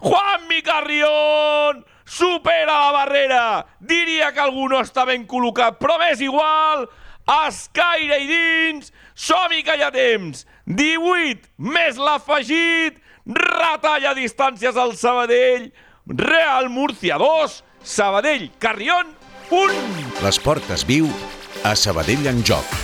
Juanmi Carrión supera la barrera. Diria que algú no està ben col·locat, però m'és igual. Escaire i dins, som-hi que hi ha temps. 18 més l'afegit, retalla distàncies al Sabadell. Real Murcia 2, Sabadell Carrión 1. L'esport es viu a Sabadell en joc.